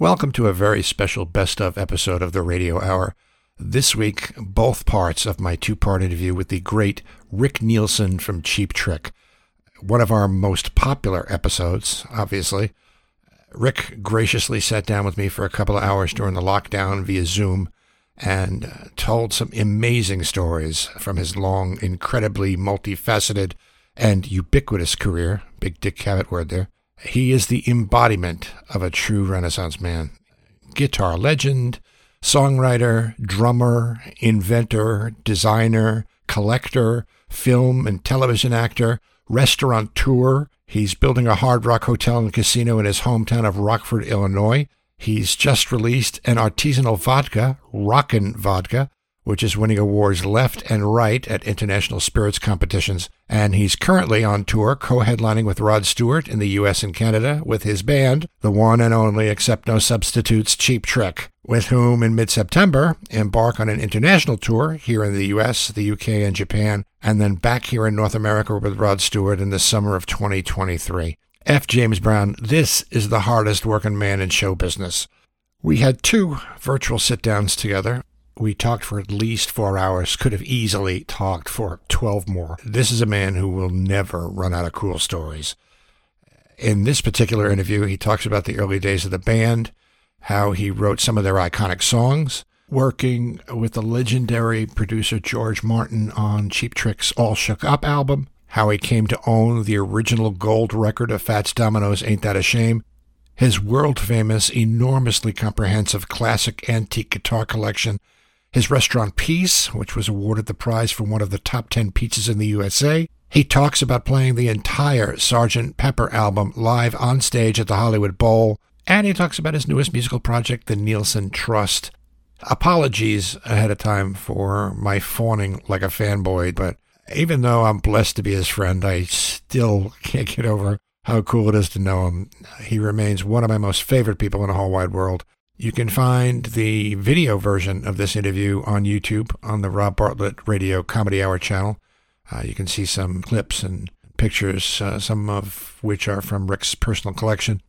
Welcome to a very special best of episode of the Radio Hour. This week, both parts of my two part interview with the great Rick Nielsen from Cheap Trick. One of our most popular episodes, obviously. Rick graciously sat down with me for a couple of hours during the lockdown via Zoom and uh, told some amazing stories from his long, incredibly multifaceted and ubiquitous career. Big Dick Cavett word there. He is the embodiment of a true Renaissance man. Guitar legend, songwriter, drummer, inventor, designer, collector, film and television actor, restaurateur. He's building a hard rock hotel and casino in his hometown of Rockford, Illinois. He's just released an artisanal vodka, Rockin' Vodka, which is winning awards left and right at international spirits competitions. And he's currently on tour, co headlining with Rod Stewart in the US and Canada with his band, the one and only Accept No Substitutes Cheap Trick, with whom in mid September embark on an international tour here in the US, the UK, and Japan, and then back here in North America with Rod Stewart in the summer of 2023. F. James Brown, this is the hardest working man in show business. We had two virtual sit downs together we talked for at least four hours, could have easily talked for 12 more. This is a man who will never run out of cool stories. In this particular interview, he talks about the early days of the band, how he wrote some of their iconic songs, working with the legendary producer George Martin on Cheap Trick's All Shook Up album, how he came to own the original gold record of Fats Domino's Ain't That a Shame, his world famous, enormously comprehensive classic antique guitar collection, his restaurant Piece, which was awarded the prize for one of the top 10 pizzas in the USA. He talks about playing the entire Sgt. Pepper album live on stage at the Hollywood Bowl, and he talks about his newest musical project, the Nielsen Trust. Apologies ahead of time for my fawning like a fanboy, but even though I'm blessed to be his friend, I still can't get over how cool it is to know him. He remains one of my most favorite people in the whole wide world. You can find the video version of this interview on YouTube on the Rob Bartlett Radio Comedy Hour channel. Uh, you can see some clips and pictures, uh, some of which are from Rick's personal collection.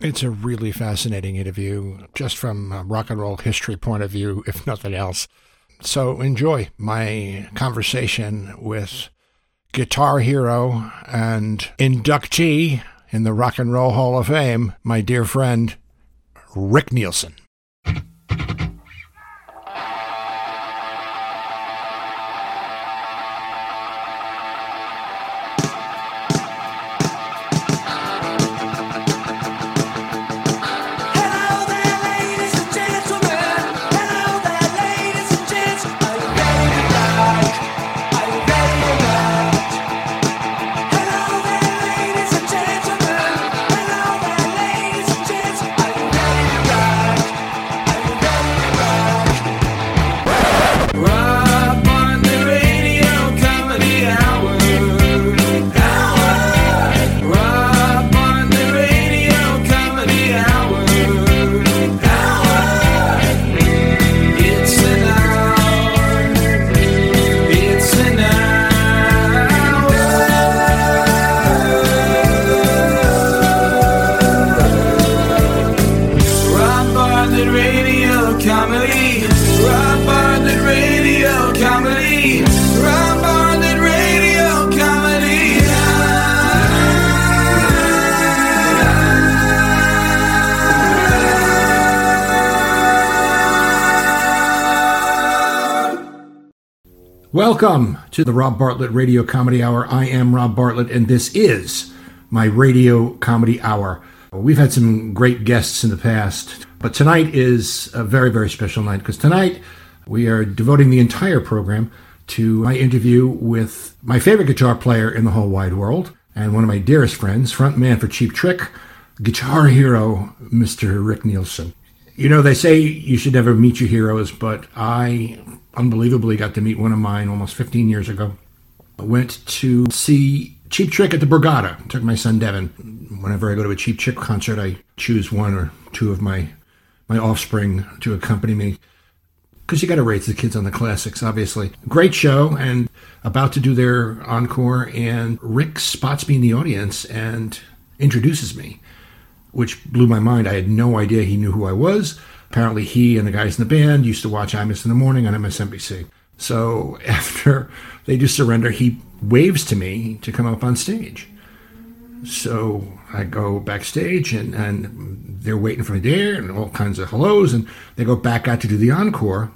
It's a really fascinating interview, just from a rock and roll history point of view, if nothing else. So enjoy my conversation with guitar hero and inductee in the Rock and Roll Hall of Fame, my dear friend, Rick Nielsen. Welcome to the Rob Bartlett Radio Comedy Hour. I am Rob Bartlett, and this is my Radio Comedy Hour. We've had some great guests in the past, but tonight is a very, very special night because tonight we are devoting the entire program to my interview with my favorite guitar player in the whole wide world and one of my dearest friends, frontman for Cheap Trick, guitar hero, Mr. Rick Nielsen. You know, they say you should never meet your heroes, but I unbelievably got to meet one of mine almost 15 years ago. I went to see Cheap Trick at the Borgata. Took my son Devin. Whenever I go to a Cheap Trick concert, I choose one or two of my my offspring to accompany me because you got to raise the kids on the classics, obviously. Great show, and about to do their encore, and Rick spots me in the audience and introduces me. which blew my mind. I had no idea he knew who I was. Apparently, he and the guys in the band used to watch Imus in the morning on MSNBC. So after they do surrender, he waves to me to come up on stage. So I go backstage and, and they're waiting for me there and all kinds of hellos. And they go back out to do the encore.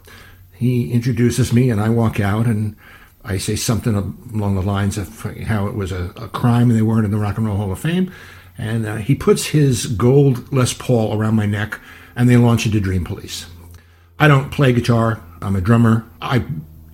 He introduces me and I walk out and I say something along the lines of how it was a, a crime and they weren't in the Rock and Roll Hall of Fame. And uh, he puts his gold Les Paul around my neck and they launch into Dream Police. I don't play guitar. I'm a drummer. I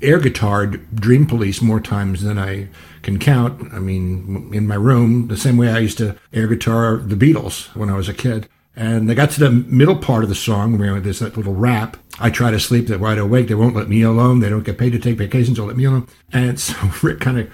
air guitared Dream Police more times than I can count. I mean, in my room, the same way I used to air guitar the Beatles when I was a kid. And they got to the middle part of the song where there's that little rap. I try to sleep, they're wide awake, they won't let me alone, they don't get paid to take vacations, they'll let me alone. And so Rick kind of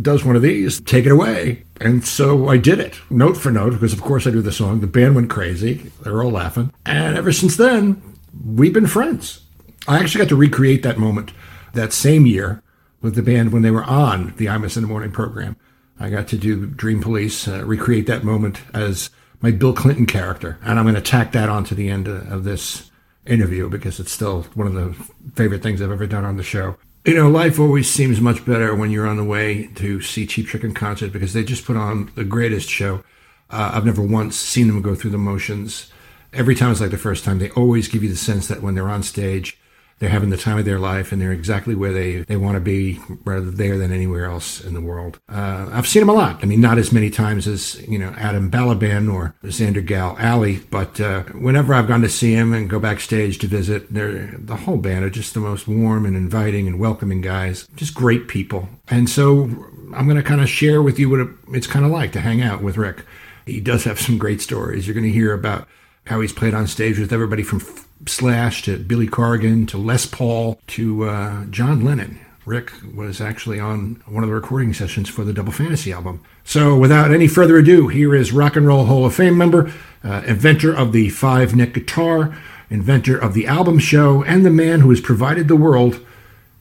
does one of these, take it away. And so I did it, note for note, because of course I do the song. The band went crazy. They were all laughing. And ever since then, we've been friends. I actually got to recreate that moment that same year with the band when they were on the I Imus in the Morning program. I got to do Dream Police, uh, recreate that moment as my Bill Clinton character. And I'm going to tack that on to the end of this interview because it's still one of the favorite things I've ever done on the show. You know, life always seems much better when you're on the way to see Cheap Trick in concert because they just put on the greatest show. Uh, I've never once seen them go through the motions. Every time it's like the first time. They always give you the sense that when they're on stage, they're having the time of their life and they're exactly where they, they want to be rather there than anywhere else in the world. Uh, I've seen them a lot. I mean, not as many times as, you know, Adam Balaban or Xander Gal Ali, but uh, whenever I've gone to see him and go backstage to visit, the whole band are just the most warm and inviting and welcoming guys, just great people. And so I'm going to kind of share with you what it's kind of like to hang out with Rick. He does have some great stories. You're going to hear about how he's played on stage with everybody from Slash to Billy Corgan to Les Paul to uh, John Lennon. Rick was actually on one of the recording sessions for the Double Fantasy album. So, without any further ado, here is Rock and Roll Hall of Fame member, uh, inventor of the five neck guitar, inventor of the album show, and the man who has provided the world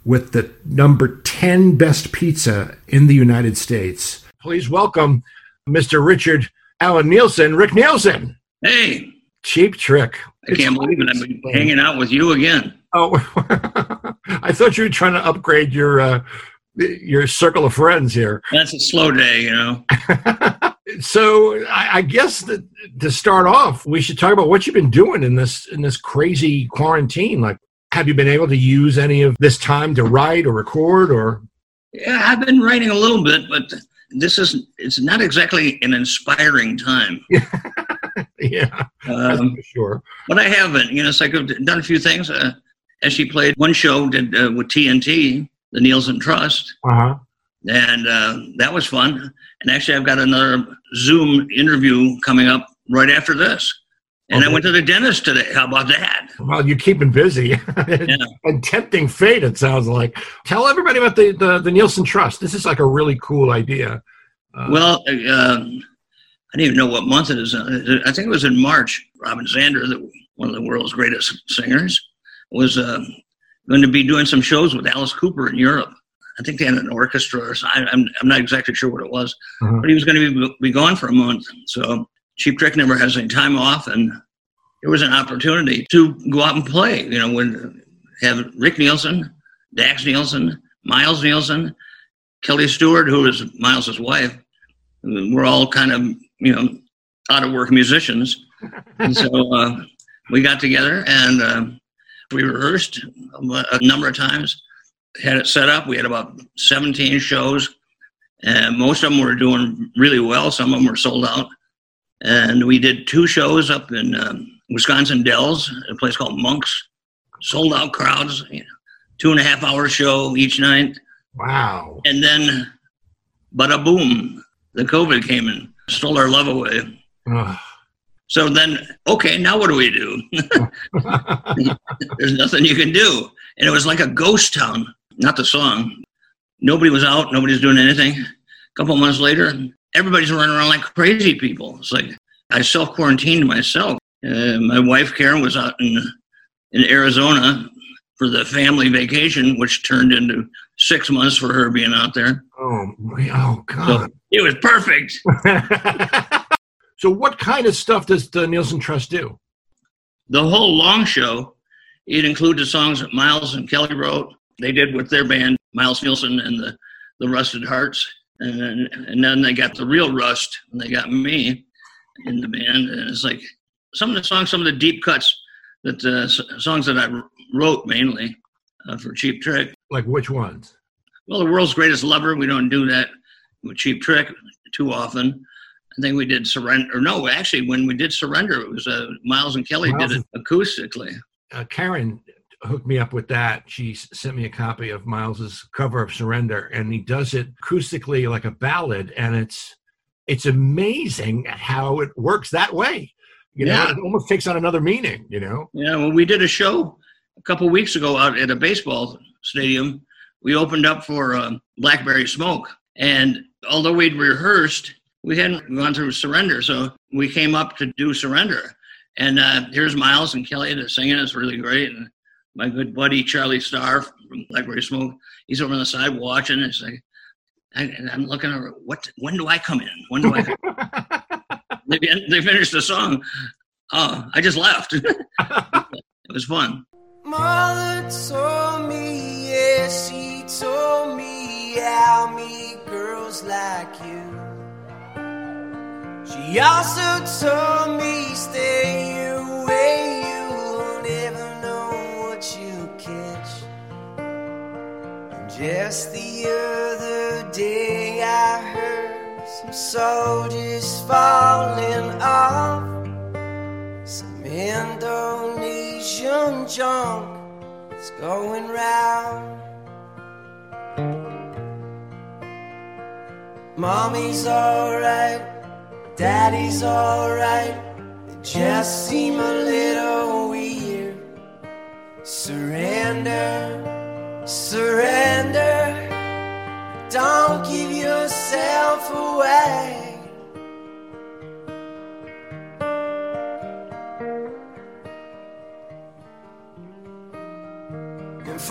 with the number 10 best pizza in the United States. Please welcome Mr. Richard Allen Nielsen, Rick Nielsen. Hey, Cheap Trick. I can't believe it. I'm hanging out with you again. Oh, I thought you were trying to upgrade your uh, your circle of friends here. That's a slow day, you know. so I, I guess that to start off, we should talk about what you've been doing in this in this crazy quarantine. Like, have you been able to use any of this time to write or record or? Yeah, I've been writing a little bit, but this is it's not exactly an inspiring time. yeah, um, for sure. But I haven't. You know, so I've done a few things. Uh, as she played one show did uh, with TNT, the Nielsen Trust, uh-huh. and uh, that was fun. And actually, I've got another Zoom interview coming up right after this. And okay. I went to the dentist today. How about that? Well, you're keeping busy. yeah. and tempting fate, it sounds like. Tell everybody about the, the, the Nielsen Trust. This is like a really cool idea. Uh, well, uh, I didn't even know what month it is. I think it was in March. Robin Zander, the, one of the world's greatest singers, was uh, going to be doing some shows with Alice Cooper in Europe. I think they had an orchestra or something. I'm, I'm not exactly sure what it was, uh-huh. but he was going to be, be gone for a month. So Cheap Trick never has any time off, and it was an opportunity to go out and play. You know, when have Rick Nielsen, Dax Nielsen, Miles Nielsen, Kelly Stewart, who was Miles's wife. We're all kind of you know, out of work musicians. And so uh, we got together and uh, we rehearsed a number of times, had it set up. We had about 17 shows, and most of them were doing really well. Some of them were sold out. And we did two shows up in um, Wisconsin Dells, a place called Monks. Sold out crowds, you know, two and a half hour show each night. Wow. And then, bada boom, the COVID came in stole our love away. so then, okay, now what do we do? There's nothing you can do. And it was like a ghost town, not the song. Nobody was out, nobody's doing anything. A couple months later, everybody's running around like crazy people. It's like I self quarantined myself. Uh, my wife Karen was out in in Arizona for the family vacation, which turned into six months for her being out there. Oh, oh God! So it was perfect. So, what kind of stuff does the Nielsen Trust do? The whole long show, it included songs that Miles and Kelly wrote. They did with their band, Miles Nielsen and the, the Rusted Hearts. And then, and then they got the real Rust, and they got me in the band. And it's like some of the songs, some of the deep cuts, that uh, songs that I wrote mainly uh, for Cheap Trick. Like which ones? Well, the world's greatest lover. We don't do that with Cheap Trick too often. I think we did surrender. Or no, actually, when we did surrender, it was uh, Miles and Kelly Miles did it acoustically. Uh, Karen hooked me up with that. She sent me a copy of Miles's cover of Surrender, and he does it acoustically like a ballad, and it's it's amazing how it works that way. You know, yeah. it almost takes on another meaning. You know. Yeah. Well, we did a show a couple weeks ago out at a baseball stadium. We opened up for um, Blackberry Smoke, and although we'd rehearsed, we hadn't gone through Surrender, so we came up to do Surrender. And uh, here's Miles and Kelly to singing. It's really great. And my good buddy Charlie Starr from Blackberry Smoke, he's over on the side watching. It's like, I, am looking over, what, when do I come in? When do I they, they finished the song. Oh, I just left. it was fun. Mother told me, yeah, she told me how me girls like you. She also told me, stay away, you'll never know what you catch. And just the other day, I heard some soldiers falling off. Indonesian junk is going round. Mommy's alright Daddy's alright, they just seem a little weird. Surrender, surrender, don't give yourself away.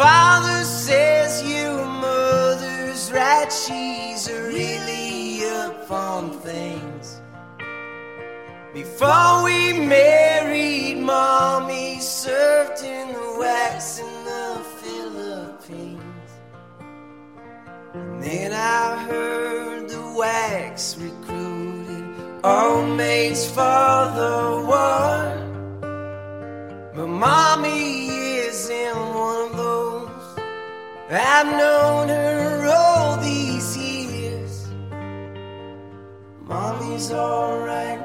Father says your mother's right, she's really up on things. Before we married, mommy served in the WACs in the Philippines. And then I heard the WACs recruited all maids for the war. But mommy isn't one of those. I've known her all these years. Mommy's alright.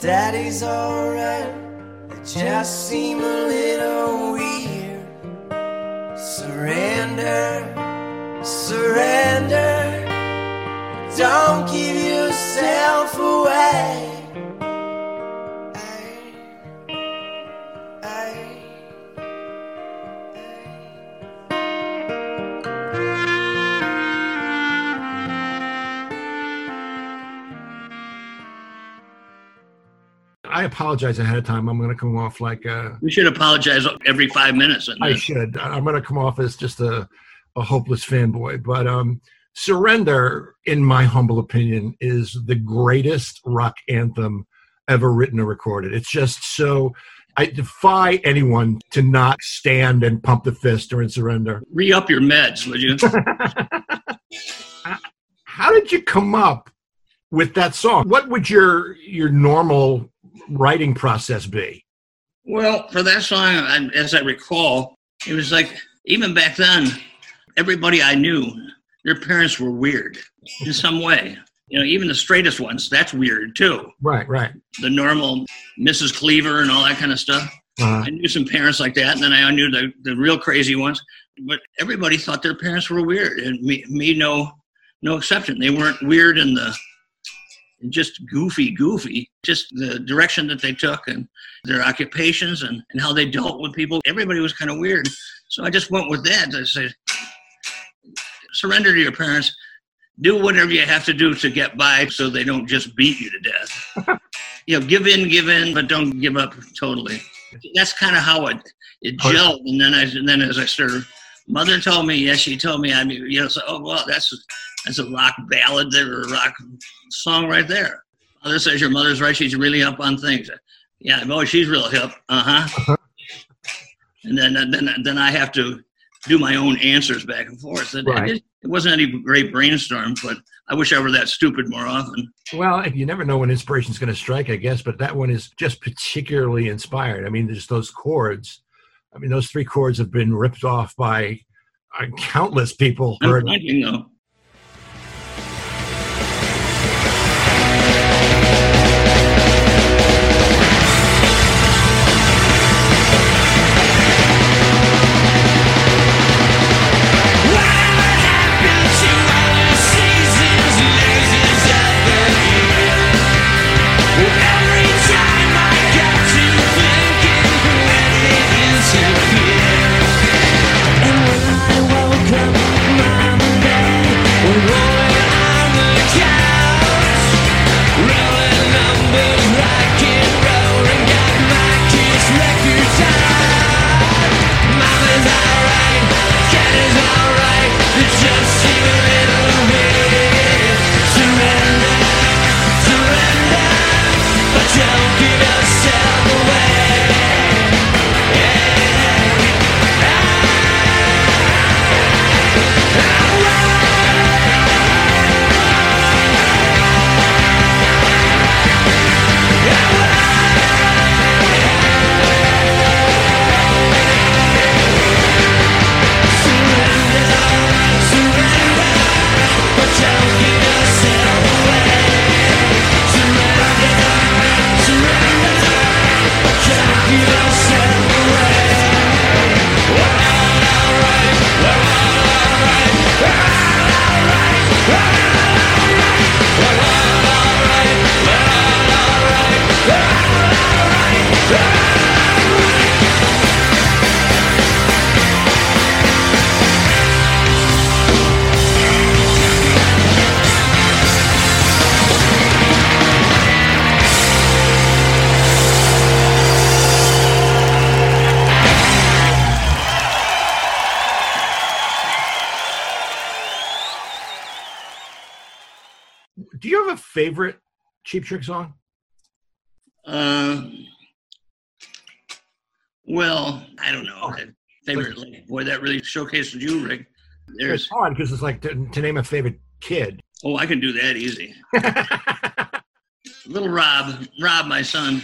Daddy's alright, it just seem a little weird. Surrender, surrender, don't give yourself away. I apologize ahead of time. I'm going to come off like a. We should apologize every five minutes. I should. I'm going to come off as just a, a hopeless fanboy. But um, Surrender, in my humble opinion, is the greatest rock anthem ever written or recorded. It's just so. I defy anyone to not stand and pump the fist during Surrender. Re up your meds, would you? How did you come up with that song? What would your your normal writing process be? Well, for that song, as I recall, it was like even back then, everybody I knew, their parents were weird in some way. You know, even the straightest ones, that's weird too. Right, right. The normal Mrs. Cleaver and all that kind of stuff. Uh-huh. I knew some parents like that, and then I knew the, the real crazy ones. But everybody thought their parents were weird, and me, me no, no exception. They weren't weird in the just goofy, goofy. Just the direction that they took and their occupations and, and how they dealt with people. Everybody was kind of weird. So I just went with that. I said, surrender to your parents. Do whatever you have to do to get by so they don't just beat you to death. you know, give in, give in, but don't give up totally. That's kind of how it, it gelled. And then I, and then as I started, mother told me, yes, she told me, I mean, you know, so, oh, well, that's, that's a rock ballad there, or a rock song right there. Mother says your mother's right. She's really up on things. Yeah, oh, she's real hip. Uh huh. and then, then, then I have to do my own answers back and forth. It, Right. it, it wasn't any great brainstorm, but I wish I were that stupid more often. Well, you never know when inspiration's going to strike, I guess, but that one is just particularly inspired. I mean, there's those chords. I mean, those three chords have been ripped off by uh, countless people. I'm though. Favorite Cheap Trick song? Uh, well, I don't know. Favorite, like, boy, that really showcases you, Rick. It's There's, hard because it's like to, to name a favorite kid. oh, I can do that easy. Little Rob, Rob, my son.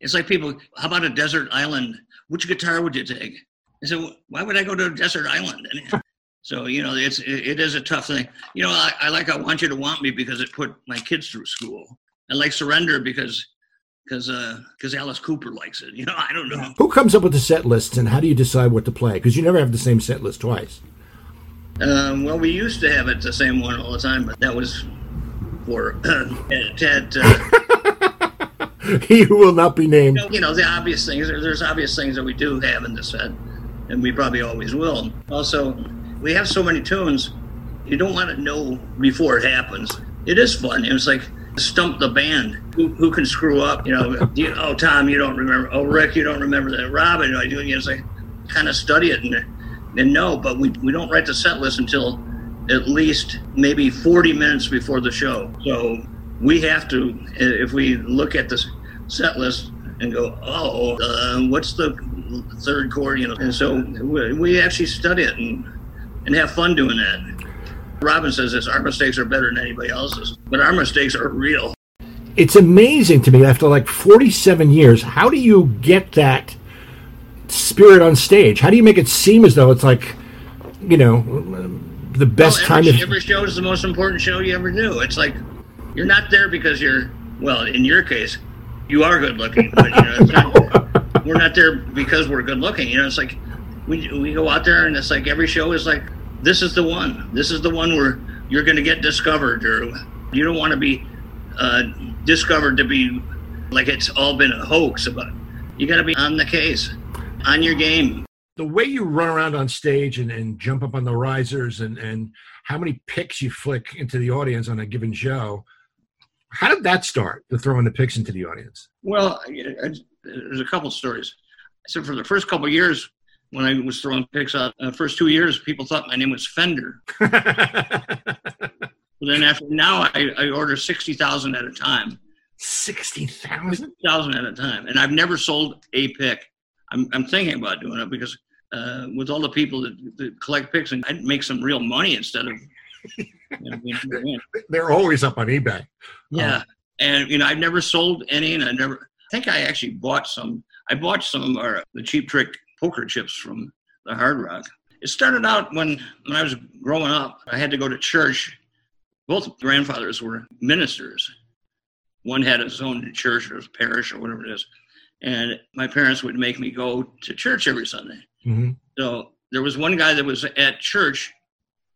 It's like people, how about a desert island? Which guitar would you take? I said, why would I go to a desert island? And so, you know, it's, it, it is a tough thing. You know, I, I like I Want You to Want Me because it put my kids through school. I like Surrender because, because, uh, because Alice Cooper likes it. You know, I don't know. Who comes up with the set lists and how do you decide what to play? Because you never have the same set list twice. Um, well, we used to have it the same one all the time, but that was for Ted. Uh, he who will not be named. you know, the obvious things. There's obvious things that we do have in the set, and we probably always will. Also, we have so many tunes, you don't want to know before it happens. It is fun. It was like stump the band. Who, who can screw up? You know, you, oh Tom, you don't remember. Oh Rick, you don't remember that. Robin, I do. You know, like kind of study it and and know, but we we don't write the set list until at least maybe 40 minutes before the show. So we have to, if we look at the set list and go, oh, uh, what's the third chord? You know, and so we, we actually study it and and have fun doing that. Robin says this: our mistakes are better than anybody else's, but our mistakes are real. It's amazing to me after like 47 years. How do you get that spirit on stage? How do you make it seem as though it's like, you know, the best Well, time every, of every show is the most important show you ever do. It's like you're not there because you're well. In your case, you are good looking, but you know, it's not, we're not there because we're good looking. You know, it's like we we go out there and it's like every show is like this is the one. This is the one where you're going to get discovered, or you don't want to be uh, discovered to be like it's all been a hoax. But you got to be on the case, on your game. the way you run around on stage and, and jump up on the risers and, and how many picks you flick into the audience on a given show. How did that start, the throwing the picks into the audience? Well, there's a couple stories. So for the first couple years, when I was throwing picks out, uh, first two years, people thought my name was Fender. But then after now, I, I order sixty thousand at a time. Sixty thousand. Thousand at a time, and I've never sold a pick. I'm I'm thinking about doing it because uh, with all the people that, that collect picks, and I'd make some real money instead of. You know, being, They're always up on eBay. yeah, um, and you know I've never sold any, and I never. I think I actually bought some. I bought some of our, the cheap trick poker chips from the Hard Rock. It started out when when I was growing up. I had to go to church. Both grandfathers were ministers. One had his own church or parish or whatever it is, and my parents would make me go to church every Sunday. Mm-hmm. So there was one guy that was at church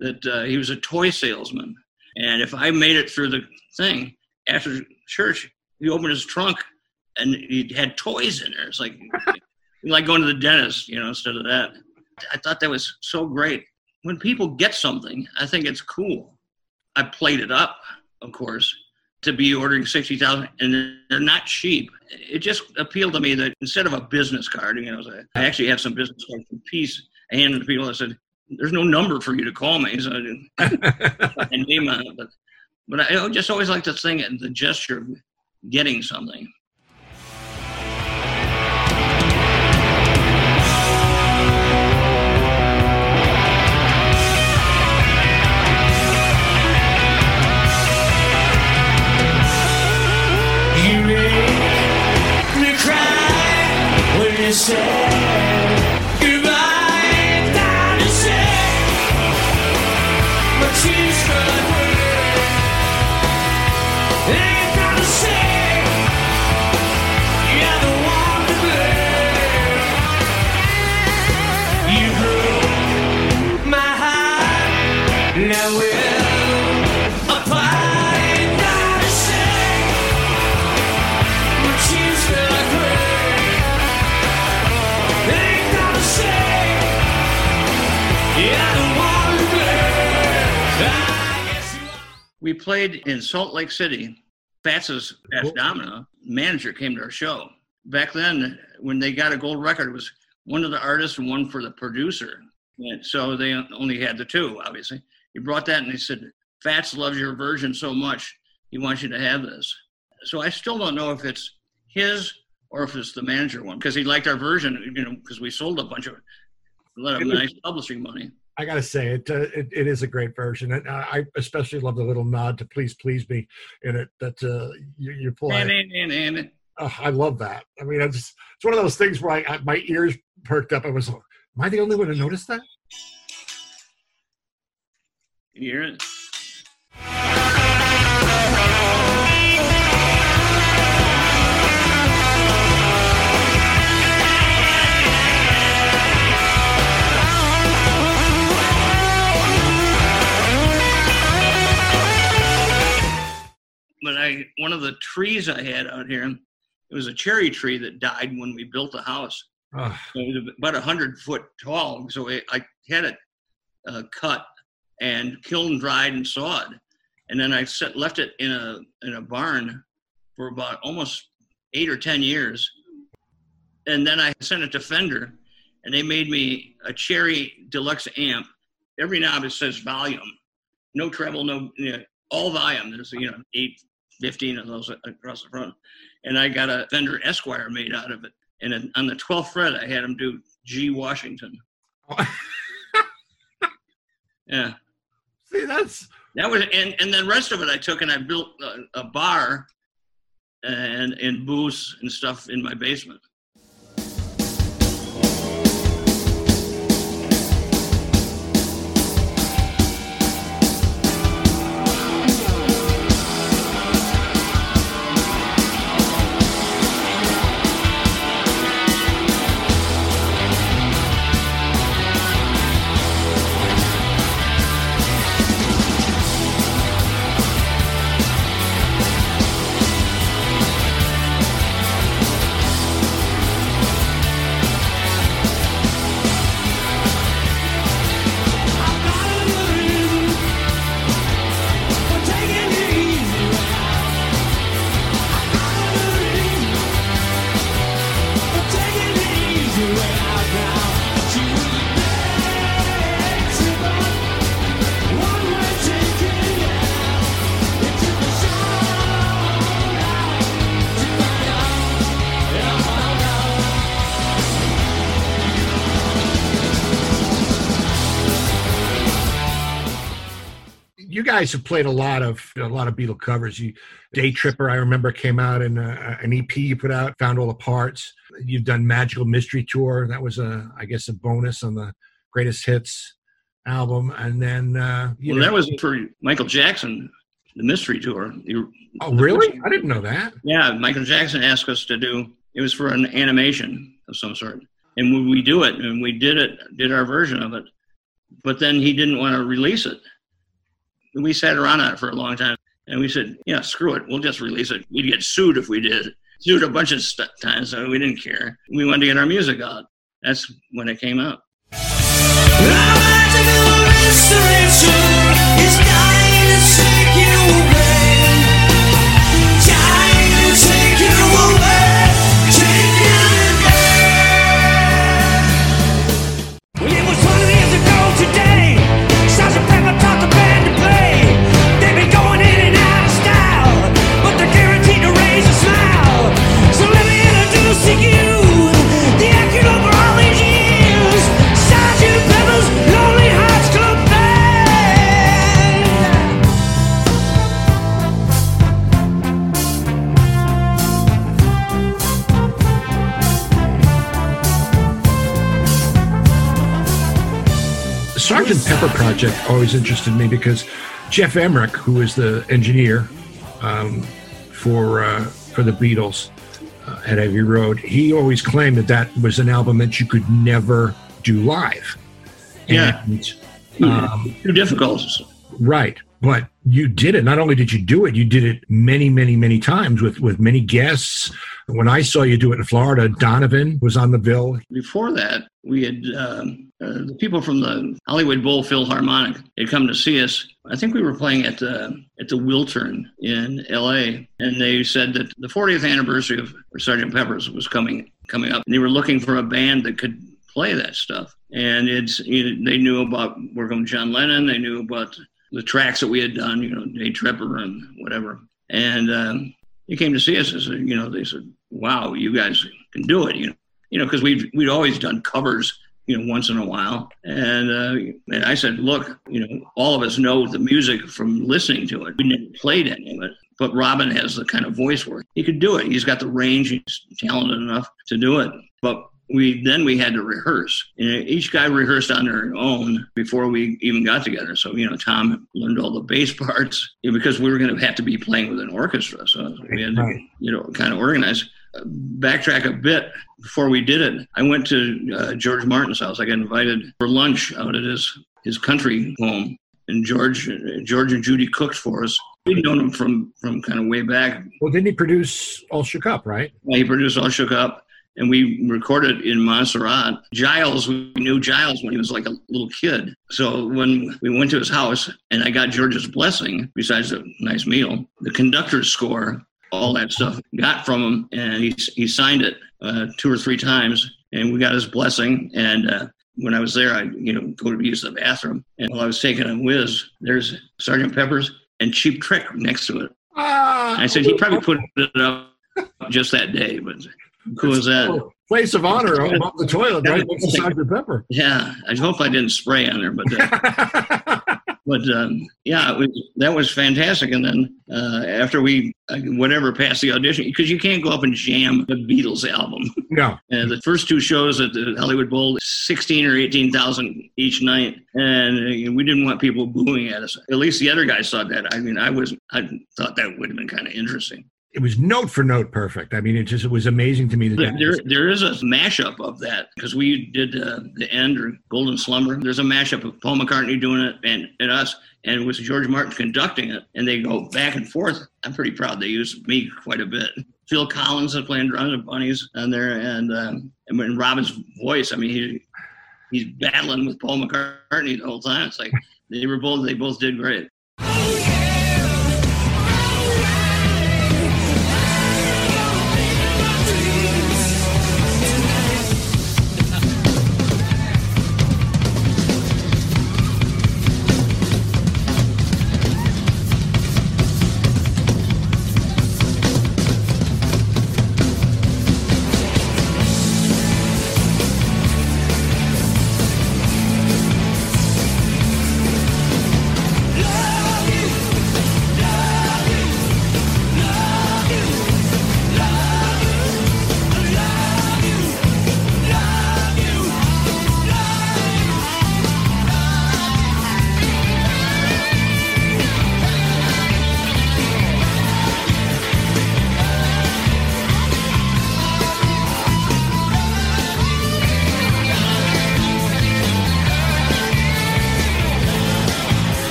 that uh, he was a toy salesman, and if I made it through the thing after church, he opened his trunk and he had toys in there. It's like like going to the dentist, you know, instead of that. I thought that was so great. When people get something, I think it's cool. I played it up, of course, to be ordering 60,000 and they're not cheap. It just appealed to me that instead of a business card, you know, I actually have some business cards from Piece. I handed to people. I said, "There's no number for you to call me." So I name on it, but but I just always like to think the gesture of getting something. say we played in Salt Lake City. Fats's Fats Domino manager came to our show. Back then, when they got a gold record, it was one of the artists and one for the producer. And so they only had the two, obviously. He brought that and he said, Fats loves your version so much, he wants you to have this. So I still don't know if it's his or if it's the manager one, because he liked our version, you know, because we sold a bunch of, a lot of nice publishing money. I got to say it, uh, it, it is a great version, and I especially love the little nod to "Please Please Me" in it that uh, you, you pull. Oh, I love that. I mean, it's it's one of those things where I, I, my ears perked up. I was, am I the only one to notice that? You hear it? But I one of the trees I had out here, it was a cherry tree that died when we built the house. Oh. It was about a hundred foot tall, so it, I had it uh, cut and kiln dried and sawed, and then I set, left it in a in a barn for about almost eight or ten years, and then I sent it to Fender, and they made me a cherry deluxe amp. Every knob it says volume, no treble, no you know, all volume. There's you know eight 15 of those across the front. And I got a Fender Esquire made out of it. And on the 12th fret, I had him do G. Washington. yeah. See, that's that was, and and then the rest of it I took and I built a, a bar uh, and and booths and stuff in my basement. Guys have played a lot of a lot of Beatle covers. You Day Tripper, I remember, came out in uh, an EP you put out, found all the parts. You've done Magical Mystery Tour. That was a, I guess, a bonus on the Greatest Hits album, and then uh, well, know, that was for Michael Jackson, the Mystery Tour. You, oh, really? I didn't know that. Yeah, Michael Jackson asked us to do. It was for an animation of some sort, and when we do it, and we did it, did our version of it, but then he didn't want to release it. We sat around on it for a long time, and we said, "Yeah, screw it, we'll just release it. We'd get sued if we did." Sued a bunch of st- times, so we didn't care. We wanted to get our music out. That's when it came out. Project always interested me because Geoff Emerick, who is the engineer um, for uh, for the Beatles uh, at Abbey Road, he always claimed that that was an album that you could never do live. Yeah, and, um, too difficult. Right, but you did it. Not only did you do it, you did it many, many, many times with with many guests. When I saw you do it in Florida, Donovan was on the bill. Before that, we had um, uh, the people from the Hollywood Bowl Philharmonic had come to see us. I think we were playing at the at the Wiltern in L.A. and they said that the 40th anniversary of Sergeant Pepper's was coming coming up, and they were looking for a band that could play that stuff. And it's you know, they knew about working with John Lennon. They knew about the tracks that we had done, you know, Day Tripper and whatever. And um, he came to see us and said, you know, they said, wow, you guys can do it, you know, you know, because we'd, we'd always done covers, you know, once in a while. And, uh, and I said, look, you know, all of us know the music from listening to it. We never played any of it. But Robin has the kind of voice where he could do it. He's got the range. He's talented enough to do it. But we then we had to rehearse. And each guy rehearsed on their own before we even got together. So you know, Tom learned all the bass parts you know, because we were going to have to be playing with an orchestra. So we had to you know kind of organize. Backtrack a bit before we did it. I went to uh, George Martin's house. I got invited for lunch out at his his country home, and George George and Judy cooked for us. We'd known him from from kind of way back. Well, didn't he produce All Shook Up, right? Yeah, he produced All Shook Up and we recorded in Montserrat. Giles, we knew Giles when he was like a little kid. So when we went to his house and I got George's blessing, besides a nice meal, the conductor's score, all that stuff, got from him, and he he signed it uh, two or three times, and we got his blessing. And uh, when I was there, I you know go to use the bathroom, and while I was taking a whiz, there's Sergeant Pepper's and Cheap Trick next to it. Uh, I said he probably put it up just that day, but who was that? Place of honor above the toilet, right next to Sergeant Pepper. Yeah, I hope I didn't spray on there, but uh, but um, yeah, was, that was fantastic. And then uh, after we uh, whatever passed the audition, because you can't go up and jam the Beatles album. No. and the first two shows at the Hollywood Bowl, sixteen or eighteen thousand each night, and uh, we didn't want people booing at us. At least the other guys thought that. I mean, I was I thought that would have been kind of interesting it was note for note perfect. I mean, it just it was amazing to me that there there is a mashup of that because we did uh, the end or Golden Slumber. There's a mashup of Paul McCartney doing it and, and us, and it was George Martin conducting it, and they go back and forth. I'm pretty proud they used me quite a bit. Phil Collins is playing drums and bunnies on there, and um, and when Robin's voice, I mean, he he's battling with Paul McCartney the whole time. It's like they were both they both did great.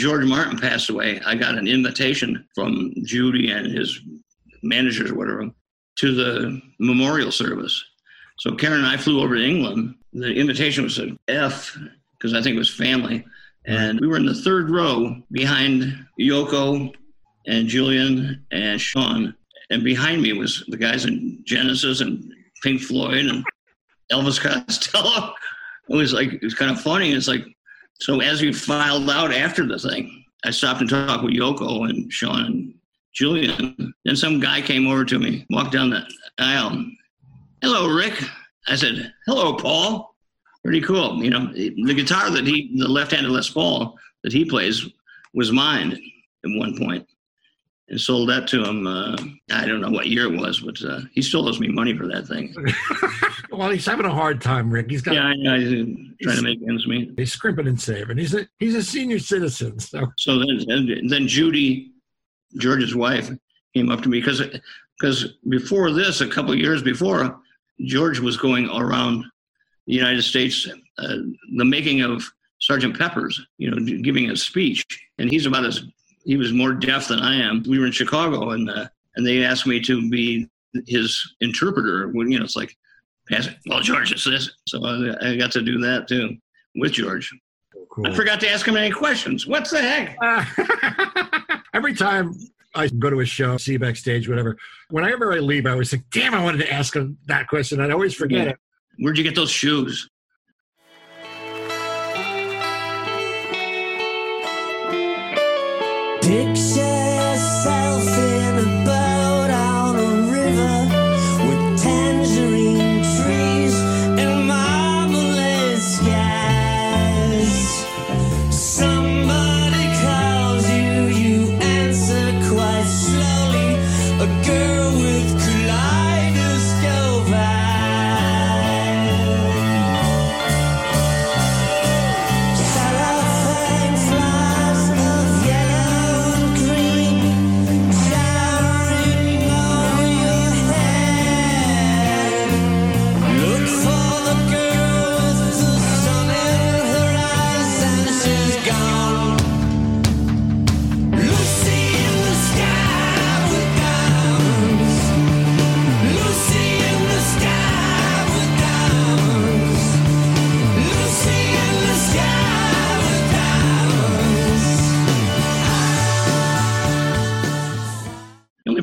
George Martin passed away, I got an invitation from Judy and his managers or whatever to the memorial service. So Karen and I flew over to England. The invitation was an F because I think it was family. And we were in the third row behind Yoko and Julian and Sean. And behind me was the guys in Genesis and Pink Floyd and Elvis Costello. It was like, it was kind of funny. It's like, so as we filed out after the thing, I stopped and talked with Yoko and Sean and Julian. Then some guy came over to me, walked down the aisle. Hello, Rick. I said, hello, Paul. Pretty cool. You know, the guitar that he, the left-handed Les Paul that he plays was mine at one point and sold that to him. Uh, I don't know what year it was, but uh, he still owes me money for that thing. well, he's having a hard time, Rick. He's got yeah, I know. He's trying to make ends meet. He's scrimping and saving. He's a he's a senior citizen. So so then then Judy, George's wife, came up to me because because before this, a couple years before, George was going around the United States, uh, the making of Sergeant Pepper's, you know, giving a speech, and he's about as he was more deaf than I am. We were in Chicago, and uh, and they asked me to be his interpreter. When you know, it's like, well, George, it's this. So I, I got to do that too with George. Cool. I forgot to ask him any questions. What's the heck? Uh, every time I go to a show, see backstage, whatever. Whenever I leave, I always think, "Damn, I wanted to ask him that question." I'd always forget yeah. it. Where'd you get those shoes? Picture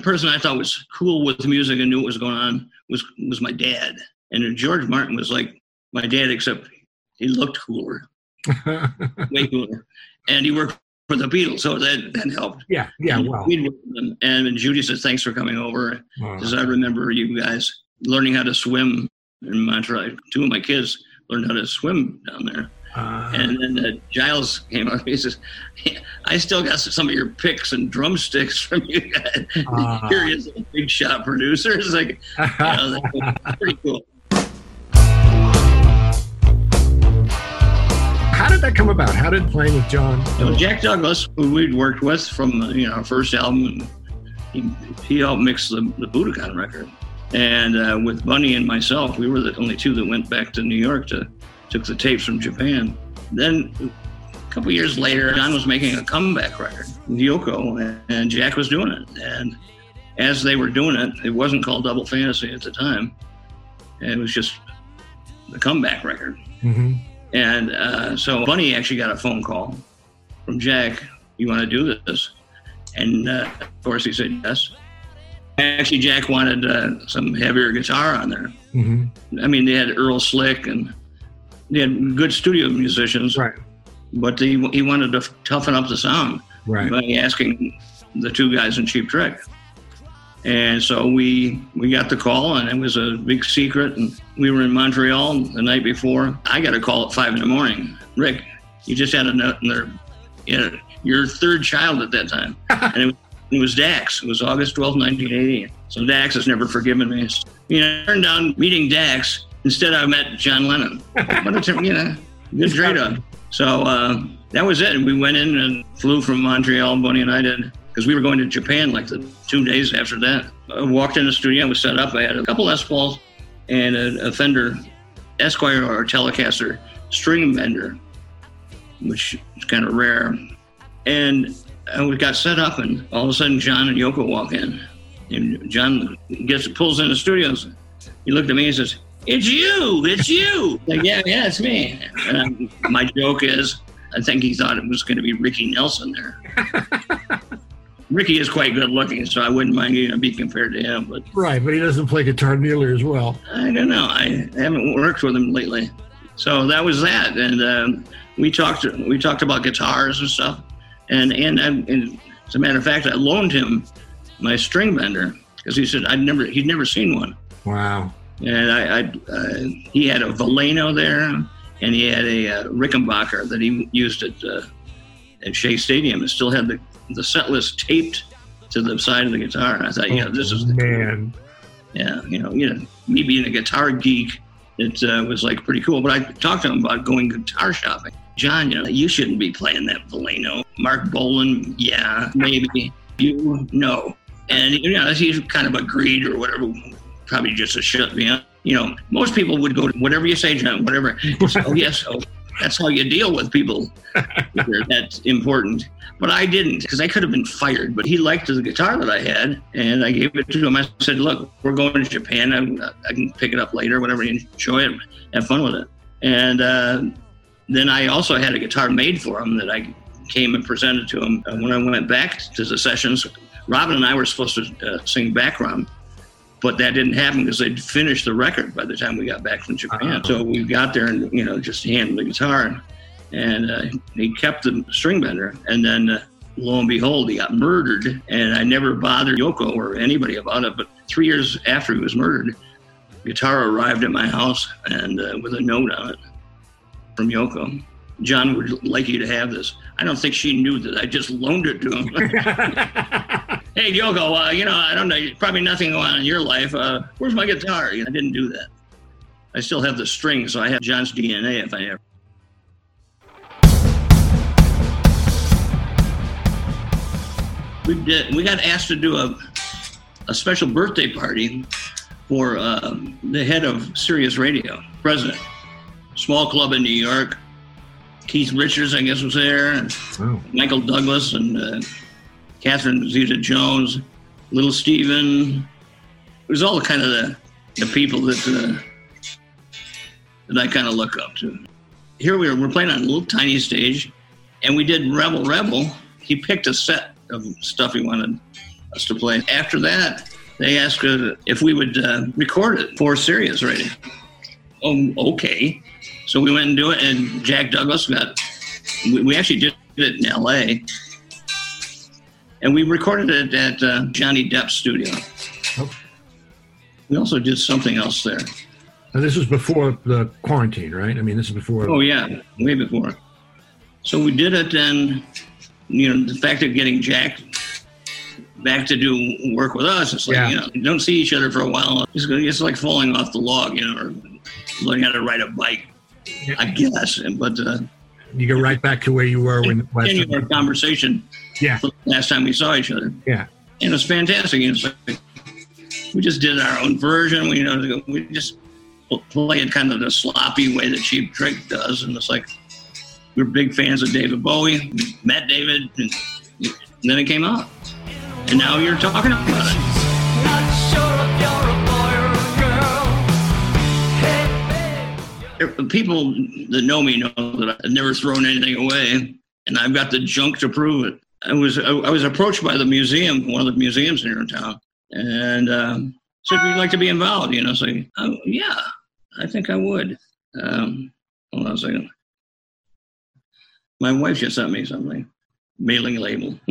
person I thought was cool with music and knew what was going on was was my dad. And George Martin was like my dad, except he looked cooler, way cooler, and he worked for the Beatles, so that that helped. Yeah, yeah, well. And, and Judy said, "Thanks for coming over," because I remember you guys learning how to swim in Montreal. Two of my kids learned how to swim down there. Uh, and then uh, Giles came up. He says, "I still got some of your picks and drumsticks from you guys. Uh, Here he is, a big shot producer. It's like, you know, pretty cool." How did that come about? How did playing with John? Know, Jack Douglas, who we'd worked with from you know our first album, he, he helped mix the, the Budokan record. And uh, with Bunny and myself, we were the only two that went back to New York to took the tapes from Japan. Then a couple years later, John was making a comeback record Yoko, and Jack was doing it. And as they were doing it, it wasn't called Double Fantasy at the time. It was just the comeback record. Mm-hmm. And uh, so Bunny actually got a phone call from Jack. You want to do this? And uh, of course, he said yes. Actually, Jack wanted uh, some heavier guitar on there. Mm-hmm. I mean, they had Earl Slick and they had good studio musicians, right? But he, he wanted to toughen up the sound right. by asking the two guys in Cheap Trick. And so we we got the call, and it was a big secret. And we were in Montreal the night before. I got a call at five in the morning. Rick, you just had another, you know, your third child at that time, and it was, it was Dax. It was August twelfth, 1980. So Dax has never forgiven me. You know, I turned down meeting Dax Instead, I met John Lennon. What a, you know, good trade on. So uh, that was it. We went in and flew from Montreal, Bonnie and I did, because we were going to Japan like the two days after that. I walked in the studio, I was set up. I had a couple Les Pauls and a, a Fender Esquire or Telecaster string bender, which is kind of rare. And I we got set up, and all of a sudden, John and Yoko walk in. And John gets pulls in the studios. He looked at me and says, "It's you! It's you!" like, yeah, yeah, it's me. And my joke is, I think he thought it was going to be Ricky Nelson there. Ricky is quite good looking, so I wouldn't mind you know, be compared to him. But Right, but he doesn't play guitar nearly as well. I don't know. I haven't worked with him lately. So that was that, and um, we talked. We talked about guitars and stuff, and and, and as a matter of fact, I loaned him my string bender because he said I'd never he'd never seen one, Wow. And I, I uh, he had a Veleno there, and he had a uh, Rickenbacker that he used at uh, at Shea Stadium, and still had the the set list taped to the side of the guitar. And I thought, yeah, this is the man. yeah, you know, you know, me being a guitar geek, it uh, was like pretty cool. But I talked to him about going guitar shopping. John, you know, you shouldn't be playing that Veleno. Marc Bolan, yeah, maybe. You, know. And, you know, he's kind of agreed or whatever, probably just to shut me up. You know, most people would go to whatever you say, John, whatever. oh, yes, oh, that's how you deal with people. that's important. But I didn't because I could have been fired. But he liked the guitar that I had, and I gave it to him. I said, "Look, we're going to Japan. I, I can pick it up later, whatever. Enjoy it, have fun with it." And uh, then I also had a guitar made for him that I came and presented to him Uh, when I went back to the sessions. Robin and I were supposed to uh, sing background, but that didn't happen because they'd finished the record by the time we got back from Japan. Oh. So we got there and you know just handled the guitar, and uh, he kept the string bender, and then. Uh, Lo and behold, he got murdered, and I never bothered Yoko or anybody about it. But three years after he was murdered, guitar arrived at my house and uh, with a note on it from Yoko. John would like you to have this. I don't think she knew that I just loaned it to him. hey, Yoko, uh, you know, I don't know, probably nothing going on in your life. Uh, where's my guitar? You know, I didn't do that. I still have the string, so I have John's DNA if I ever. We did. We got asked to do a a special birthday party for uh, the head of Sirius Radio, president. Small club in New York. Keith Richards, I guess, was there. And Oh. Michael Douglas and uh, Catherine Zeta Jones, Little Steven. It was all kind of the, the people that uh, that I kind of look up to. Here we were, we're playing on a little tiny stage, and we did Rebel Rebel. He picked a set of stuff he wanted us to play. After that, they asked if we would uh, record it for Sirius Radio. Oh, okay. So we went and do it, and Jack Douglas got. We, we actually did it in L.A. And we recorded it at uh, Johnny Depp's studio. Oh. We also did something else there. And this was before the quarantine, right? I mean, this is before. Oh yeah, way before. So we did it, and you know the fact of getting Jack back to do work with us, it's like Yeah. you know you don't see each other for a while. It's, it's like falling off the log, you know, or learning how to ride a bike. I guess, but uh, You go right back to where you were when last continue our conversation. Yeah. the Last time we saw each other. Yeah. and it was fantastic. It's like we just did our own version. We you know we just play it kind of the sloppy way that Cheap Trick does, and it's like we're big fans of David Bowie. We met David, and, and then it came out, and now you're talking about it. People that know me know that I've never thrown anything away, and I've got the junk to prove it. I was I was approached by the museum, one of the museums here in town, and um, said, "Would you like to be involved?" You know, so oh, yeah, I think I would. Um, hold on a second. My wife just sent me something, mailing label.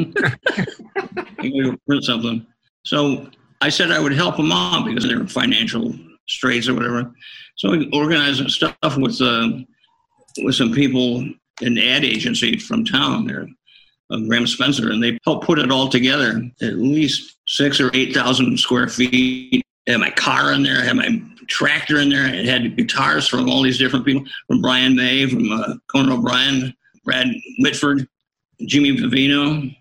Print something. So I said I would help them out because they were financial straits or whatever. So we organized stuff with uh, with some people in the ad agency from town there, uh, Graham Spencer, and they helped put it all together. At least six or eight thousand square feet. I had my car in there. I had my tractor in there. It had guitars from all these different people, from Brian May, from uh, Conan O'Brien, Brad Whitford, Jimmy Vivino.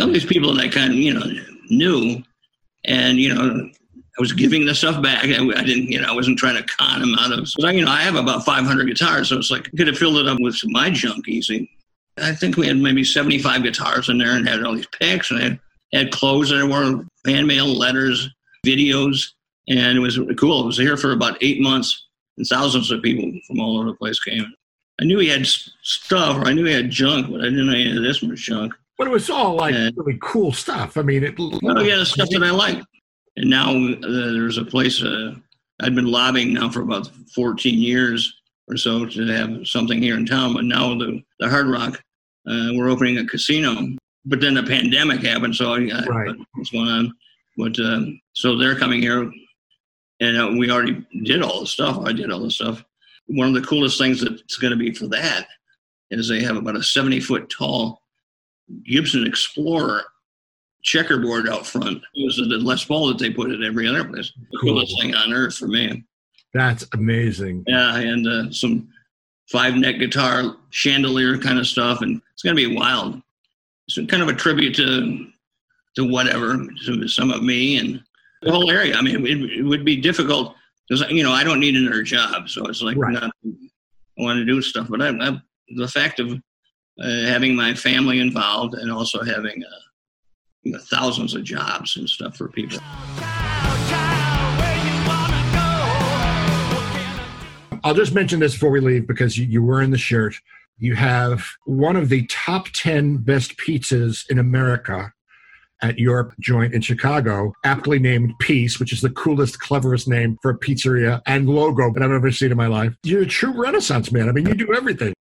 All these people that I kind of you know knew, and you know I was giving the stuff back. I, I didn't, you know, I wasn't trying to con him out of. So, you know, I have about 500 guitars, so it's like I could have filled it up with my junk easy. I think we had maybe 75 guitars in there and had all these picks and had, had clothes that were fan mail, letters, videos. And it was cool. It was here for about eight months and thousands of people from all over the place came. I knew he had stuff, or I knew he had junk, but I didn't know any of this was junk. But it was all like Yeah. really cool stuff. I mean, it. Oh yeah, the stuff that I like. And now uh, there's a place uh, I'd been lobbying now for about 14 years or so to have something here in town. But now the the Hard Rock, uh, we're opening a casino. But then the pandemic happened, so I, Right. what's going on? But um, so they're coming here, and uh, we already did all the stuff. I did all the stuff. One of the coolest things that's going to be for that is they have about a 70 foot tall Gibson Explorer checkerboard out front. It was the Les Paul that they put at every other place. The Cool. coolest thing on earth for me. That's amazing. Yeah, and uh, some five neck guitar chandelier kind of stuff, and it's gonna be wild. It's kind of a tribute to to whatever to some of me and the whole area. I mean, it, it would be difficult because you know I don't need another job, so it's like Right. not, I want to do stuff, but I, I, the fact of uh, having my family involved and also having uh, you know, thousands of jobs and stuff for people. I'll just mention this before we leave because you, you were in the shirt. You have one of the top 10 best pizzas in America at your joint in Chicago, aptly named Piece, which is the coolest, cleverest name for a pizzeria and logo that I've ever seen in my life. You're a true renaissance man. I mean, you do everything.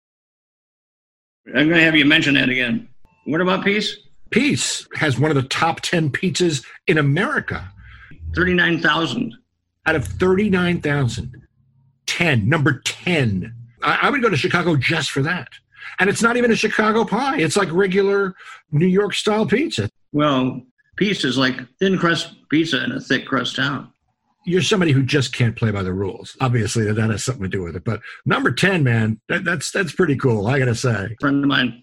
I'm going to have you mention that again. What about Piece? Piece has one of the top 10 pizzas in America Thirty-nine thousand. out of 39,000. 10, number 10. I, I would go to Chicago just for that. And it's not even a Chicago pie. It's like regular New York style pizza. Well, Piece is like thin crust pizza in a thick crust town. You're somebody who just can't play by the rules. Obviously, that has something to do with it. But number 10, man, that, that's that's pretty cool, I got to say. A friend of mine,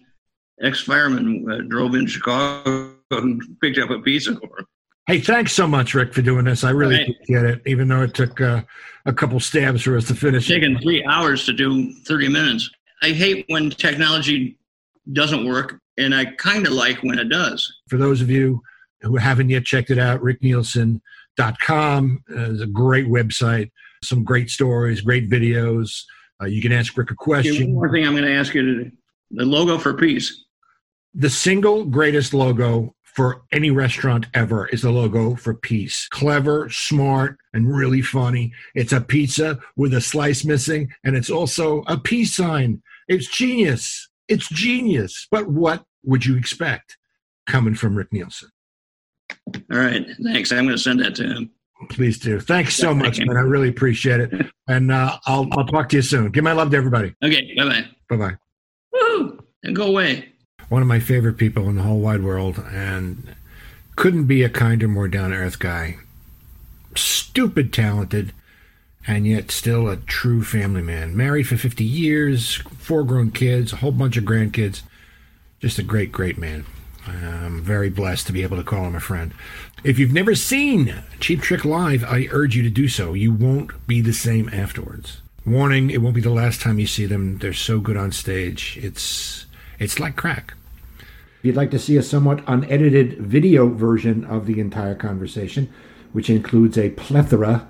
ex-fireman, uh, drove in Chicago and picked up a pizza for him. Hey, thanks so much, Rick, for doing this. I really Right. appreciate it, even though it took uh, a couple stabs for us to finish. It's it. taken three hours to do 30 minutes. I hate when technology doesn't work, and I kind of like when it does. For those of you who haven't yet checked it out, ricknielsen.com uh, is a great website. Some great stories, great videos. Uh, you can ask Rick a Okay, one more thing I'm going to ask you to the logo for Piece. The single greatest logo for any restaurant ever is the logo for Piece. Clever, smart, and really funny. It's a pizza with a slice missing, and it's also a peace sign. It's genius. It's genius. But what would you expect coming from Rick Nielsen? All right, thanks. I'm going to send that to him. Please do. Thanks so much, you. man. I really appreciate it. And uh, I'll, I'll talk to you soon. Give my love to everybody. Okay, bye bye. Bye bye. Woo! And go away. One of my favorite people in the whole wide world and couldn't be a kinder more down to earth guy. Stupid talented and yet still a true family man. Married for 50 years four grown kids a whole bunch of grandkids. Just a great great man. I'm very blessed to be able to call him a friend. If you've never seen cheap trick live i urge you to do so. You won't be the same afterwards. Warning it won't be the last time you see them. They're so good on stage. It's it's like crack if you'd like to see a somewhat unedited video version of the entire conversation, which includes a plethora,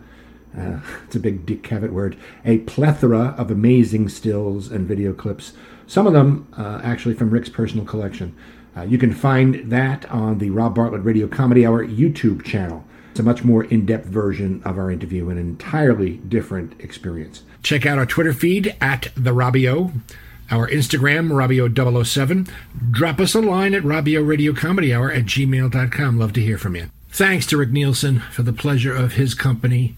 uh, it's a big Dick Cavett word, a plethora of amazing stills and video clips, some of them uh, actually from Rick's personal collection. Uh, you can find that on the Rob Bartlett Radio Comedy Hour YouTube channel. It's a much more in depth version of our interview, an entirely different experience. Check out our Twitter feed at The Robio our Instagram, Robio007. Drop us a line at Robio Radio Comedy Hour at gmail.com. Love to hear from you. Thanks to Rick Nielsen for the pleasure of his company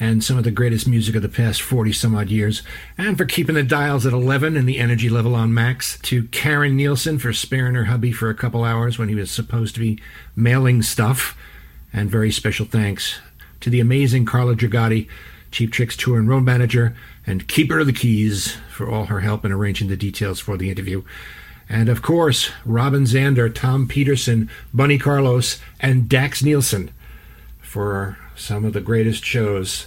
and some of the greatest music of the past 40 some odd years, and for keeping the dials at 11 and the energy level on max. To Karen Nielsen for sparing her hubby for a couple hours when he was supposed to be mailing stuff. And very special thanks to the amazing Carla Dragati, Cheap Tricks tour and road manager, and keeper of the keys for all her help in arranging the details for the interview. And of course, Robin Zander, Tom Petersson, Bunny Carlos, and Dax Nielsen for some of the greatest shows.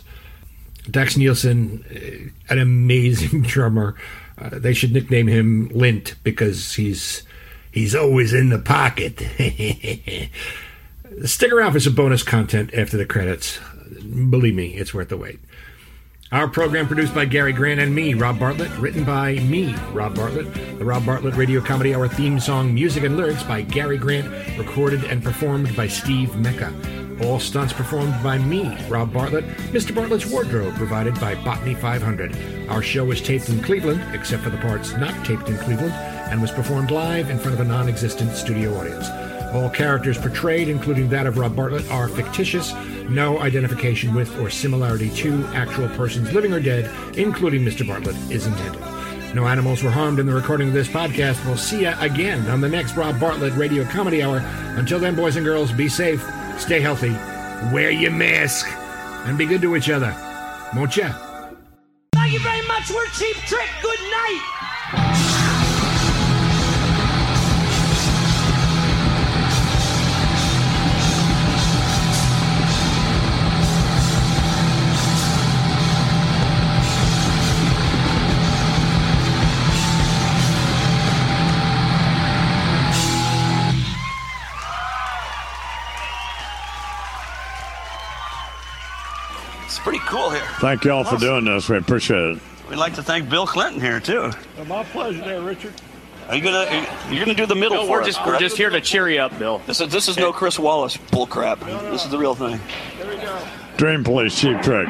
Dax Nielsen, eh, an amazing drummer, Uh, they should nickname him Lint because he's he's always in the pocket. Stick around for some bonus content after the credits. Believe me, it's worth the wait. Our program produced by Gary Grant and me, Rob Bartlett, written by me, Rob Bartlett. The Rob Bartlett Radio Comedy Hour theme song, music and lyrics by Gary Grant, recorded and performed by Steve Mecca. All stunts performed by me, Rob Bartlett. Mr. Bartlett's wardrobe provided by Botany 500. Our show was taped in Cleveland, except for the parts not taped in Cleveland, and was performed live in front of a non existent studio audience. All characters portrayed, including that of Rob Bartlett, are fictitious. No identification with or similarity to actual persons living or dead, including Mr. Bartlett, is intended. No animals were harmed in the recording of this podcast. We'll see you again on the next Rob Bartlett Radio Comedy Hour. Until then, boys and girls, be safe, stay healthy, wear your mask, and be good to each other. Won't ya? Thank you very much. We're Cheap Trick. Good night. It's pretty cool here. Thank you all for doing this. We appreciate it. We'd like to thank Bill Clinton here too. Oh, my pleasure there, Richard. Are you gonna you're gonna do the middle No, for we're us, just we're correct? just here to cheer you up, Bill. This is this is no Chris Wallace bull crap. This is the real thing. Dream Police Cheap Trick.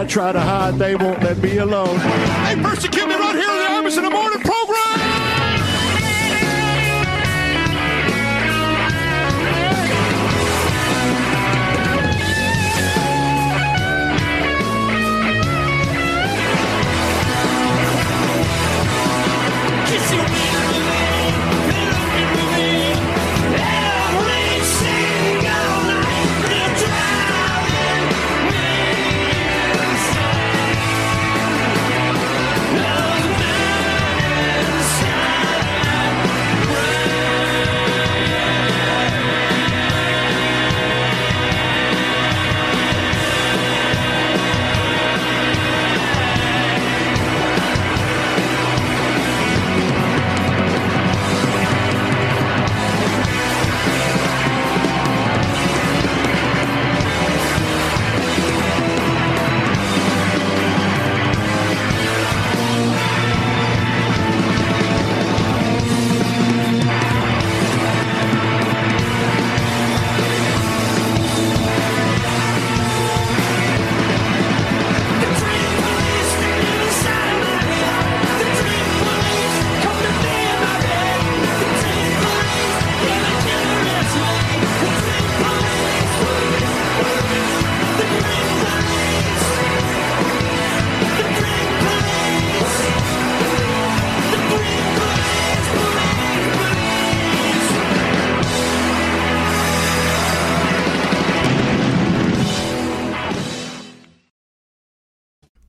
I try to hide, they won't